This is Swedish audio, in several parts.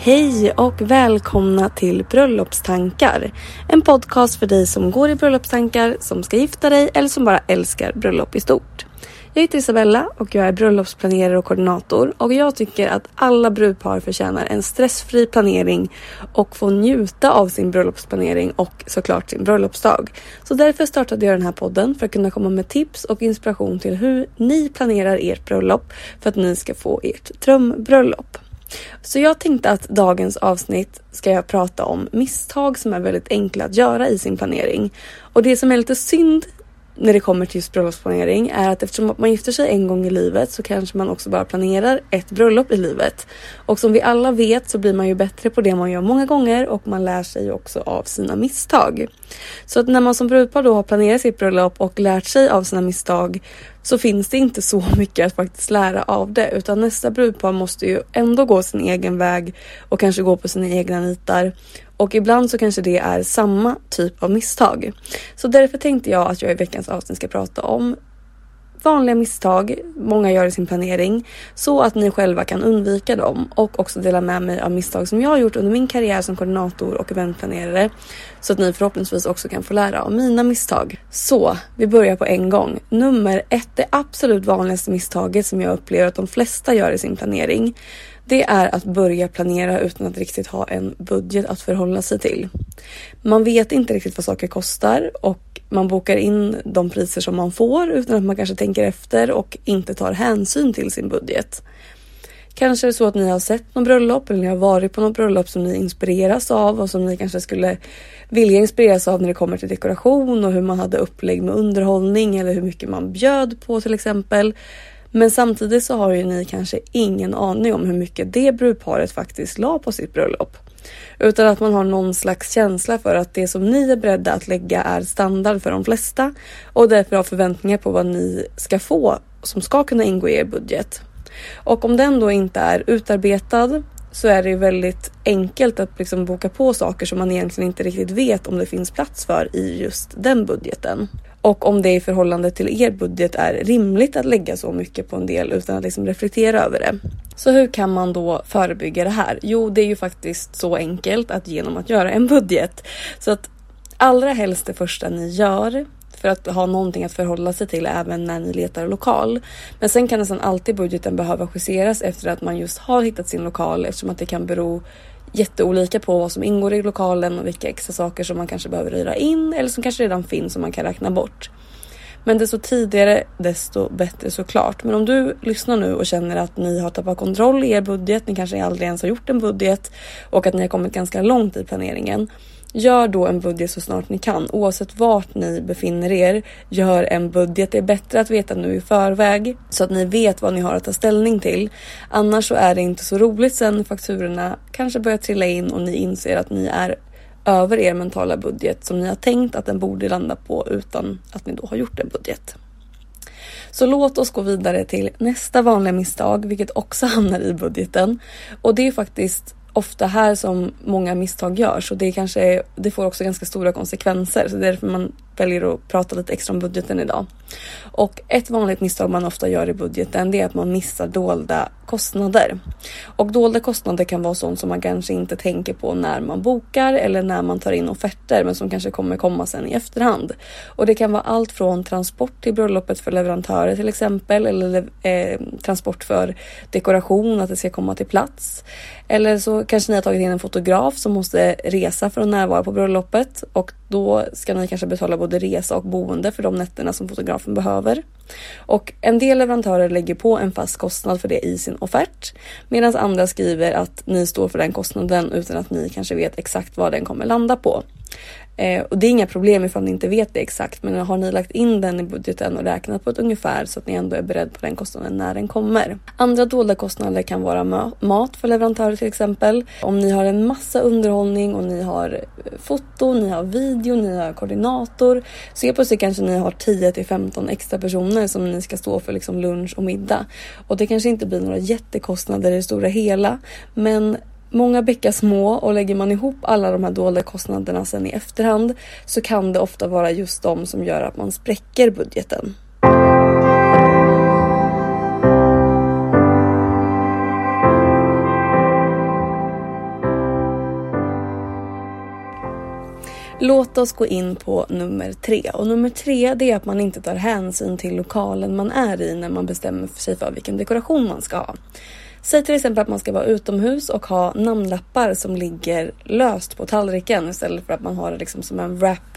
Hej och välkomna till Bröllopstankar. En podcast för dig som går i bröllopstankar, som ska gifta dig eller som bara älskar bröllop i stort. Jag heter Isabella och jag är bröllopsplanerare och koordinator och jag tycker att alla brudpar förtjänar en stressfri planering och få njuta av sin bröllopsplanering och såklart sin bröllopsdag. Så därför startade jag den här podden för att kunna komma med tips och inspiration till hur ni planerar ert bröllop för att ni ska få ert drömbröllop. Så jag tänkte att dagens avsnitt ska jag prata om misstag som är väldigt enkla att göra i sin planering. Och det som är lite synd när det kommer till just bröllopsplanering är att eftersom man gifter sig en gång i livet så kanske man också bara planerar ett bröllop i livet. Och som vi alla vet så blir man ju bättre på det man gör många gånger och man lär sig också av sina misstag. Så att när man som brudpar då har planerat sitt bröllop och lärt sig av sina misstag så finns det inte så mycket att faktiskt lära av det utan nästa brudpar måste ju ändå gå sin egen väg och kanske gå på sina egna nitar. Och ibland så kanske det är samma typ av misstag. Så därför tänkte jag att jag i veckans avsnitt ska prata om vanliga misstag många gör i sin planering så att ni själva kan undvika dem och också dela med mig av misstag som jag har gjort under min karriär som koordinator och eventplanerare så att ni förhoppningsvis också kan få lära av mina misstag. Så vi börjar på en gång. Nummer ett, det absolut vanligaste misstaget som jag upplever att de flesta gör i sin planering det är att börja planera utan att riktigt ha en budget att förhålla sig till. Man vet inte riktigt vad saker kostar och man bokar in de priser som man får utan att man kanske tänker efter och inte tar hänsyn till sin budget. Kanske är det så att ni har sett något bröllop eller ni har varit på något bröllop som ni inspireras av och som ni kanske skulle vilja inspireras av när det kommer till dekoration och hur man hade upplägg med underhållning eller hur mycket man bjöd på till exempel. Men samtidigt så har ju ni kanske ingen aning om hur mycket det brudparet faktiskt la på sitt bröllop. Utan att man har någon slags känsla för att det som ni är beredda att lägga är standard för de flesta och därför har förväntningar på vad ni ska få som ska kunna ingå i er budget. Och om den då inte är utarbetad så är det väldigt enkelt att liksom boka på saker som man egentligen inte riktigt vet om det finns plats för i just den budgeten. Och om det i förhållande till er budget är rimligt att lägga så mycket på en del utan att liksom reflektera över det. Så hur kan man då förebygga det här? Jo, det är ju faktiskt så enkelt att genom att göra en budget. Så att allra helst det första ni gör för att ha någonting att förhålla sig till även när ni letar lokal. Men sen kan nästan alltid budgeten behöva justeras efter att man just har hittat sin lokal eftersom att det kan bero jätteolika på vad som ingår i lokalen och vilka extra saker som man kanske behöver hyra in eller som kanske redan finns som man kan räkna bort. Men desto tidigare desto bättre såklart. Men om du lyssnar nu och känner att ni har tappat kontroll i er budget, ni kanske aldrig ens har gjort en budget och att ni har kommit ganska långt i planeringen Gör då en budget så snart ni kan. Oavsett vart ni befinner er, gör en budget. Det är bättre att veta nu i förväg så att ni vet vad ni har att ta ställning till. Annars så är det inte så roligt sen fakturorna kanske börjar trilla in och ni inser att ni är över er mentala budget som ni har tänkt att den borde landa på utan att ni då har gjort en budget. Så låt oss gå vidare till nästa vanliga misstag, vilket också hamnar i budgeten. Och det är faktiskt ofta här som många misstag görs och det, kanske, det får också ganska stora konsekvenser. Så det är därför man väljer att prata lite extra om budgeten idag. Och ett vanligt misstag man ofta gör i budgeten det är att man missar dolda kostnader. Och dolda kostnader kan vara sånt som man kanske inte tänker på när man bokar eller när man tar in offerter men som kanske kommer komma sen i efterhand. Och det kan vara allt från transport till bröllopet för leverantörer till exempel eller eh, transport för dekoration, att det ska komma till plats. Eller så kanske ni har tagit in en fotograf som måste resa för att närvara på bröllopet och då ska ni kanske betala både resa och boende för de nätterna som fotografen behöver. Och en del leverantörer lägger på en fast kostnad för det i sin offert medan andra skriver att ni står för den kostnaden utan att ni kanske vet exakt vad den kommer landa på. Eh, och det är inga problem ifall ni inte vet det exakt, men har ni lagt in den i budgeten och räknat på ett ungefär så att ni ändå är beredd på den kostnaden när den kommer. Andra dolda kostnader kan vara mat för leverantörer till exempel. Om ni har en massa underhållning och ni har eh, foto, ni har video, ni har koordinator. Så helt plötsligt kanske ni har 10 till 15 extra personer som ni ska stå för liksom lunch och middag. Och det kanske inte blir några jättekostnader i det stora hela, men många bäckar små och lägger man ihop alla de här dolda kostnaderna sen i efterhand så kan det ofta vara just de som gör att man spräcker budgeten. Låt oss gå in på nummer tre. Och nummer tre det är att man inte tar hänsyn till lokalen man är i när man bestämmer sig för vilken dekoration man ska ha. Säg till exempel att man ska vara utomhus och ha namnlappar som ligger löst på tallriken istället för att man har det liksom som en wrap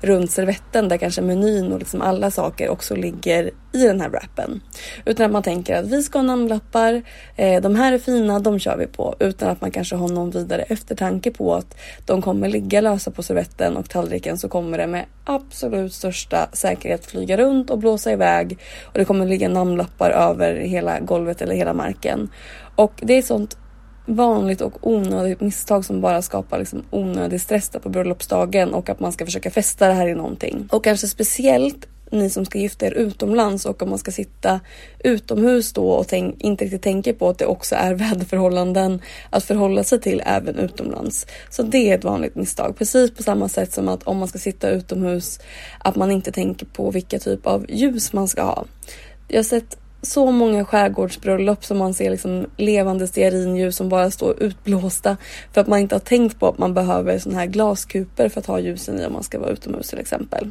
runt servetten där kanske menyn och liksom alla saker också ligger i den här wrappen. Utan att man tänker att vi ska ha namnlappar, eh, de här är fina, de kör vi på. Utan att man kanske har någon vidare eftertanke på att de kommer ligga lösa på servetten och tallriken så kommer det med absolut största säkerhet flyga runt och blåsa iväg och det kommer ligga namnlappar över hela golvet eller hela marken. Och det är sånt vanligt och onödigt misstag som bara skapar liksom onödig stress där på bröllopsdagen och att man ska försöka fästa det här i någonting. Och kanske speciellt ni som ska gifta er utomlands och om man ska sitta utomhus då och tänk, inte riktigt tänker på att det också är väderförhållanden att förhålla sig till även utomlands. Så det är ett vanligt misstag. Precis på samma sätt som att om man ska sitta utomhus att man inte tänker på vilka typ av ljus man ska ha. Jag har sett så många skärgårdsbröllop som man ser liksom levande stearinljus som bara står utblåsta för att man inte har tänkt på att man behöver såna här glaskuper för att ha ljusen i om man ska vara utomhus till exempel.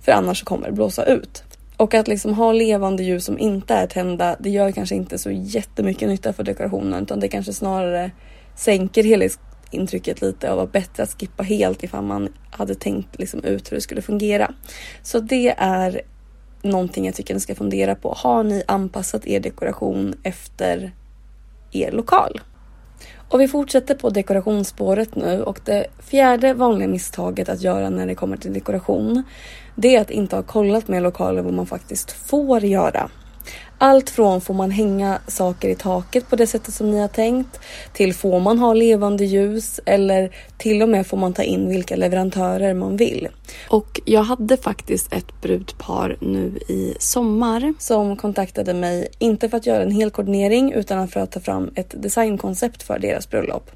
För annars kommer det blåsa ut. Och att liksom ha levande ljus som inte är tända, det gör kanske inte så jättemycket nytta för dekorationen utan det kanske snarare sänker helhetsintrycket lite och var bättre att skippa helt ifall man hade tänkt liksom ut hur det skulle fungera. Så det är någonting jag tycker ni ska fundera på. Har ni anpassat er dekoration efter er lokal? Och vi fortsätter på dekorationsspåret nu och det fjärde vanliga misstaget att göra när det kommer till dekoration det är att inte ha kollat med lokalen vad man faktiskt får göra. Allt från får man hänga saker i taket på det sättet som ni har tänkt till får man ha levande ljus eller till och med får man ta in vilka leverantörer man vill. Och jag hade faktiskt ett brudpar nu i sommar som kontaktade mig, inte för att göra en hel koordinering utan för att ta fram ett designkoncept för deras bröllop.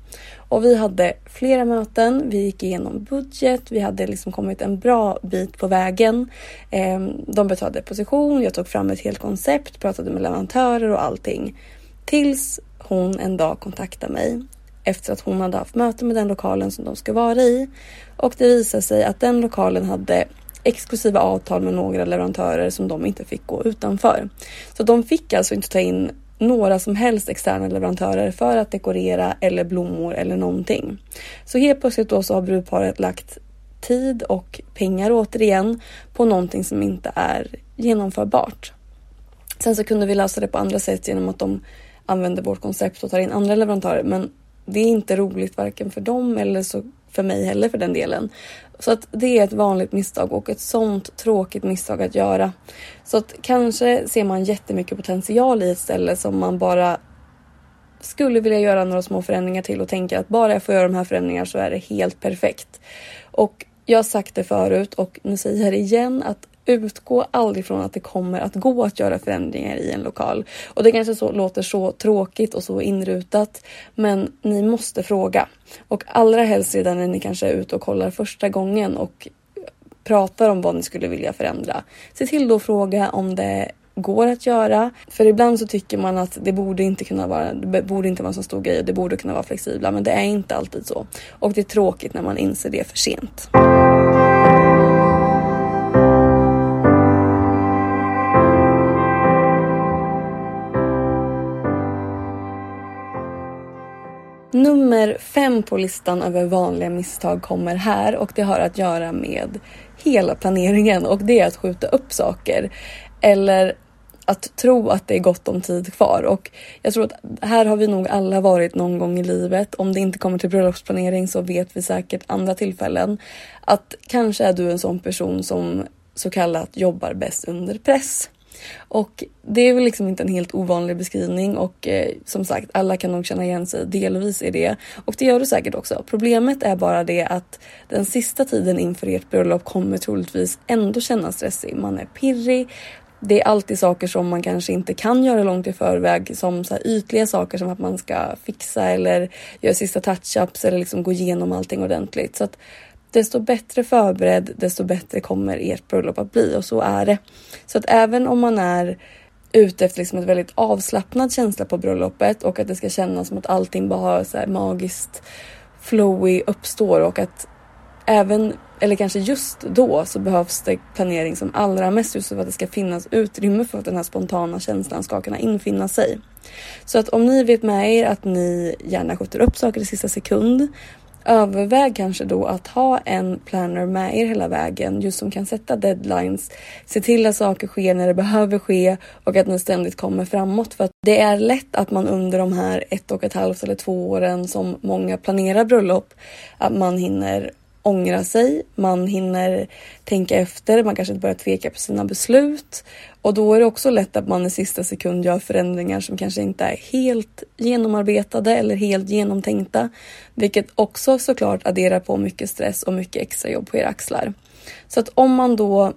Och vi hade flera möten, vi gick igenom budget, vi hade liksom kommit en bra bit på vägen. Ehm, de betalade position, jag tog fram ett helt koncept, pratade med leverantörer och allting. Tills hon en dag kontaktade mig efter att hon hade haft möte med den lokalen som de ska vara i. Och det visade sig att den lokalen hade exklusiva avtal med några leverantörer som de inte fick gå utanför. Så de fick alltså inte ta in några som helst externa leverantörer för att dekorera eller blommor eller någonting. Så helt plötsligt då så har brudparet lagt tid och pengar återigen på någonting som inte är genomförbart. Sen så kunde vi lösa det på andra sätt genom att de använder vårt koncept och tar in andra leverantörer men det är inte roligt varken för dem eller så för mig heller för den delen. Så att det är ett vanligt misstag och ett sånt tråkigt misstag att göra. Så att kanske ser man jättemycket potential i ett ställe som man bara skulle vilja göra några små förändringar till och tänker att bara jag får göra de här förändringarna så är det helt perfekt. Och jag har sagt det förut och nu säger jag det igen att utgå aldrig från att det kommer att gå att göra förändringar i en lokal. Och det kanske så, låter så tråkigt och så inrutat, men ni måste fråga. Och allra helst redan när ni kanske är ute och kollar första gången och pratar om vad ni skulle vilja förändra. Se till då att fråga om det går att göra. För ibland så tycker man att det borde inte kunna vara, det borde inte vara en så stor grej och det borde kunna vara flexibla. Men det är inte alltid så. Och det är tråkigt när man inser det för sent. Nummer fem på listan över vanliga misstag kommer här och det har att göra med hela planeringen och det är att skjuta upp saker. Eller att tro att det är gott om tid kvar och jag tror att här har vi nog alla varit någon gång i livet. Om det inte kommer till bröllopsplanering så vet vi säkert andra tillfällen att kanske är du en sån person som så kallat jobbar bäst under press. Och det är väl liksom inte en helt ovanlig beskrivning och eh, som sagt alla kan nog känna igen sig delvis i det. Och det gör du säkert också. Problemet är bara det att den sista tiden inför ert bröllop kommer troligtvis ändå kännas stressig. Man är pirrig, det är alltid saker som man kanske inte kan göra långt i förväg som så ytliga saker som att man ska fixa eller göra sista touch-ups eller liksom gå igenom allting ordentligt. Så att desto bättre förberedd, desto bättre kommer ert bröllop att bli och så är det. Så att även om man är ute efter liksom ett väldigt avslappnad känsla på bröllopet och att det ska kännas som att allting bara så här magiskt flowy uppstår och att även, eller kanske just då, så behövs det planering som allra mest just för att det ska finnas utrymme för att den här spontana känslan ska kunna infinna sig. Så att om ni vet med er att ni gärna skjuter upp saker i sista sekund överväg kanske då att ha en planner med er hela vägen just som kan sätta deadlines. Se till att saker sker när det behöver ske och att ni ständigt kommer framåt för att det är lätt att man under de här ett och ett halvt eller två åren som många planerar bröllop att man hinner ångra sig, man hinner tänka efter, man kanske börjar tveka på sina beslut och då är det också lätt att man i sista sekund gör förändringar som kanske inte är helt genomarbetade eller helt genomtänkta, vilket också såklart adderar på mycket stress och mycket extra jobb på era axlar. Så att om man då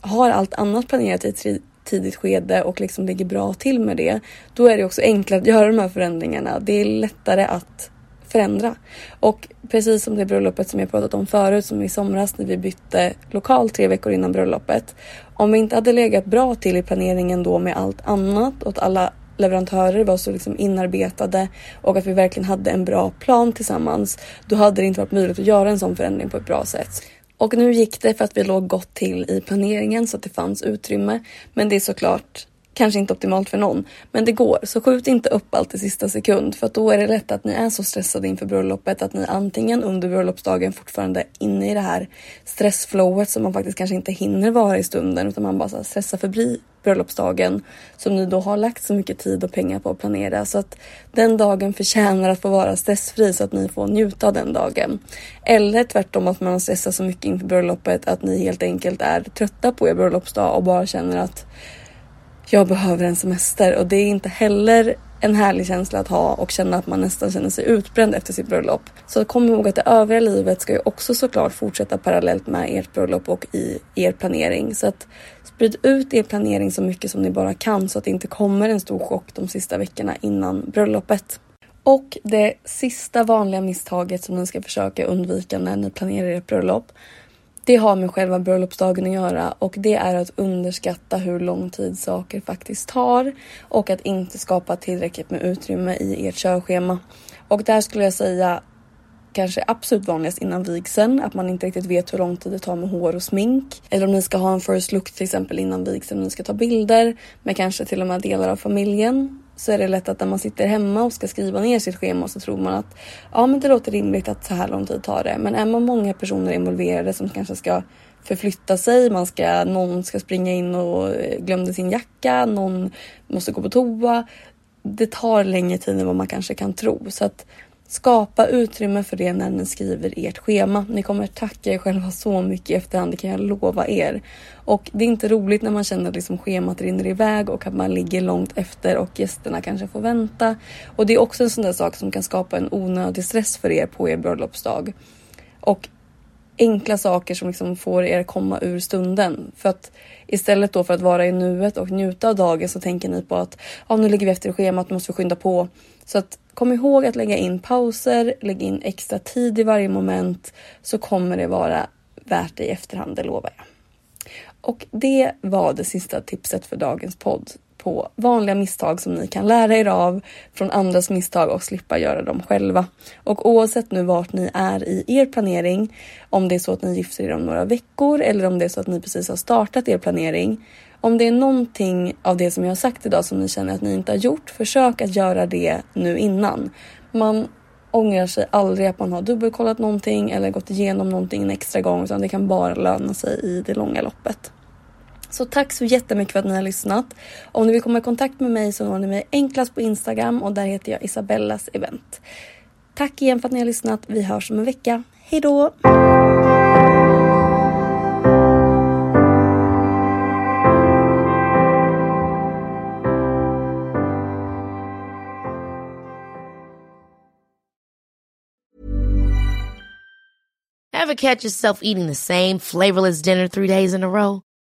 har allt annat planerat i ett tidigt skede och liksom ligger bra till med det, då är det också enklare att göra de här förändringarna. Det är lättare att förändra. Och precis som det bröllopet som jag pratat om förut, som i somras när vi bytte lokal tre veckor innan bröllopet. Om vi inte hade legat bra till i planeringen då med allt annat och att alla leverantörer var så liksom inarbetade och att vi verkligen hade en bra plan tillsammans, då hade det inte varit möjligt att göra en sån förändring på ett bra sätt. Och nu gick det för att vi låg gott till i planeringen så att det fanns utrymme. Men det är såklart Kanske inte optimalt för någon, men det går. Så skjut inte upp allt i sista sekund för att då är det lätt att ni är så stressade inför bröllopet att ni antingen under bröllopsdagen fortfarande är inne i det här stressflowet som man faktiskt kanske inte hinner vara i stunden utan man bara stressar förbi bröllopsdagen som ni då har lagt så mycket tid och pengar på att planera så att den dagen förtjänar att få vara stressfri så att ni får njuta av den dagen. Eller tvärtom att man stressar så mycket inför bröllopet att ni helt enkelt är trötta på er bröllopsdag och bara känner att jag behöver en semester och det är inte heller en härlig känsla att ha och känna att man nästan känner sig utbränd efter sitt bröllop. Så kom ihåg att det övriga livet ska ju också såklart fortsätta parallellt med ert bröllop och i er planering. Så att sprid ut er planering så mycket som ni bara kan så att det inte kommer en stor chock de sista veckorna innan bröllopet. Och det sista vanliga misstaget som ni ska försöka undvika när ni planerar ert bröllop det har med själva bröllopsdagen att göra och det är att underskatta hur lång tid saker faktiskt tar och att inte skapa tillräckligt med utrymme i ert körschema. Och där skulle jag säga kanske absolut vanligast innan vigseln, att man inte riktigt vet hur lång tid det tar med hår och smink. Eller om ni ska ha en first look till exempel innan vigseln, ni ska ta bilder med kanske till och med delar av familjen så är det lätt att när man sitter hemma och ska skriva ner sitt schema så tror man att ja, men det låter rimligt att så här lång tid tar det. Men är man många personer involverade som kanske ska förflytta sig, man ska, någon ska springa in och eh, glömde sin jacka, någon måste gå på toa. Det tar längre tid än vad man kanske kan tro så att Skapa utrymme för det när ni skriver ert schema. Ni kommer tacka er själva så mycket i efterhand, det kan jag lova er. Och det är inte roligt när man känner att liksom schemat rinner iväg och att man ligger långt efter och gästerna kanske får vänta. Och det är också en sån där sak som kan skapa en onödig stress för er på er bröllopsdag. Och enkla saker som liksom får er komma ur stunden. För att istället då för att vara i nuet och njuta av dagen så tänker ni på att ja, nu ligger vi efter i schemat, nu måste vi skynda på. Så att kom ihåg att lägga in pauser, lägg in extra tid i varje moment så kommer det vara värt det i efterhand, det lovar jag. Och det var det sista tipset för dagens podd på vanliga misstag som ni kan lära er av från andras misstag och slippa göra dem själva. Och oavsett nu vart ni är i er planering, om det är så att ni gifter er om några veckor eller om det är så att ni precis har startat er planering. Om det är någonting av det som jag har sagt idag som ni känner att ni inte har gjort, försök att göra det nu innan. Man ångrar sig aldrig att man har dubbelkollat någonting eller gått igenom någonting en extra gång utan det kan bara löna sig i det långa loppet. Så tack så jättemycket för att ni har lyssnat. Om ni vill komma i kontakt med mig så når ni mig enklast på Instagram och där heter jag Isabellas event. Tack igen för att ni har lyssnat. Vi hörs om en vecka. Hejdå! Have a catch yourself eating the same flavorless dinner three days in a row?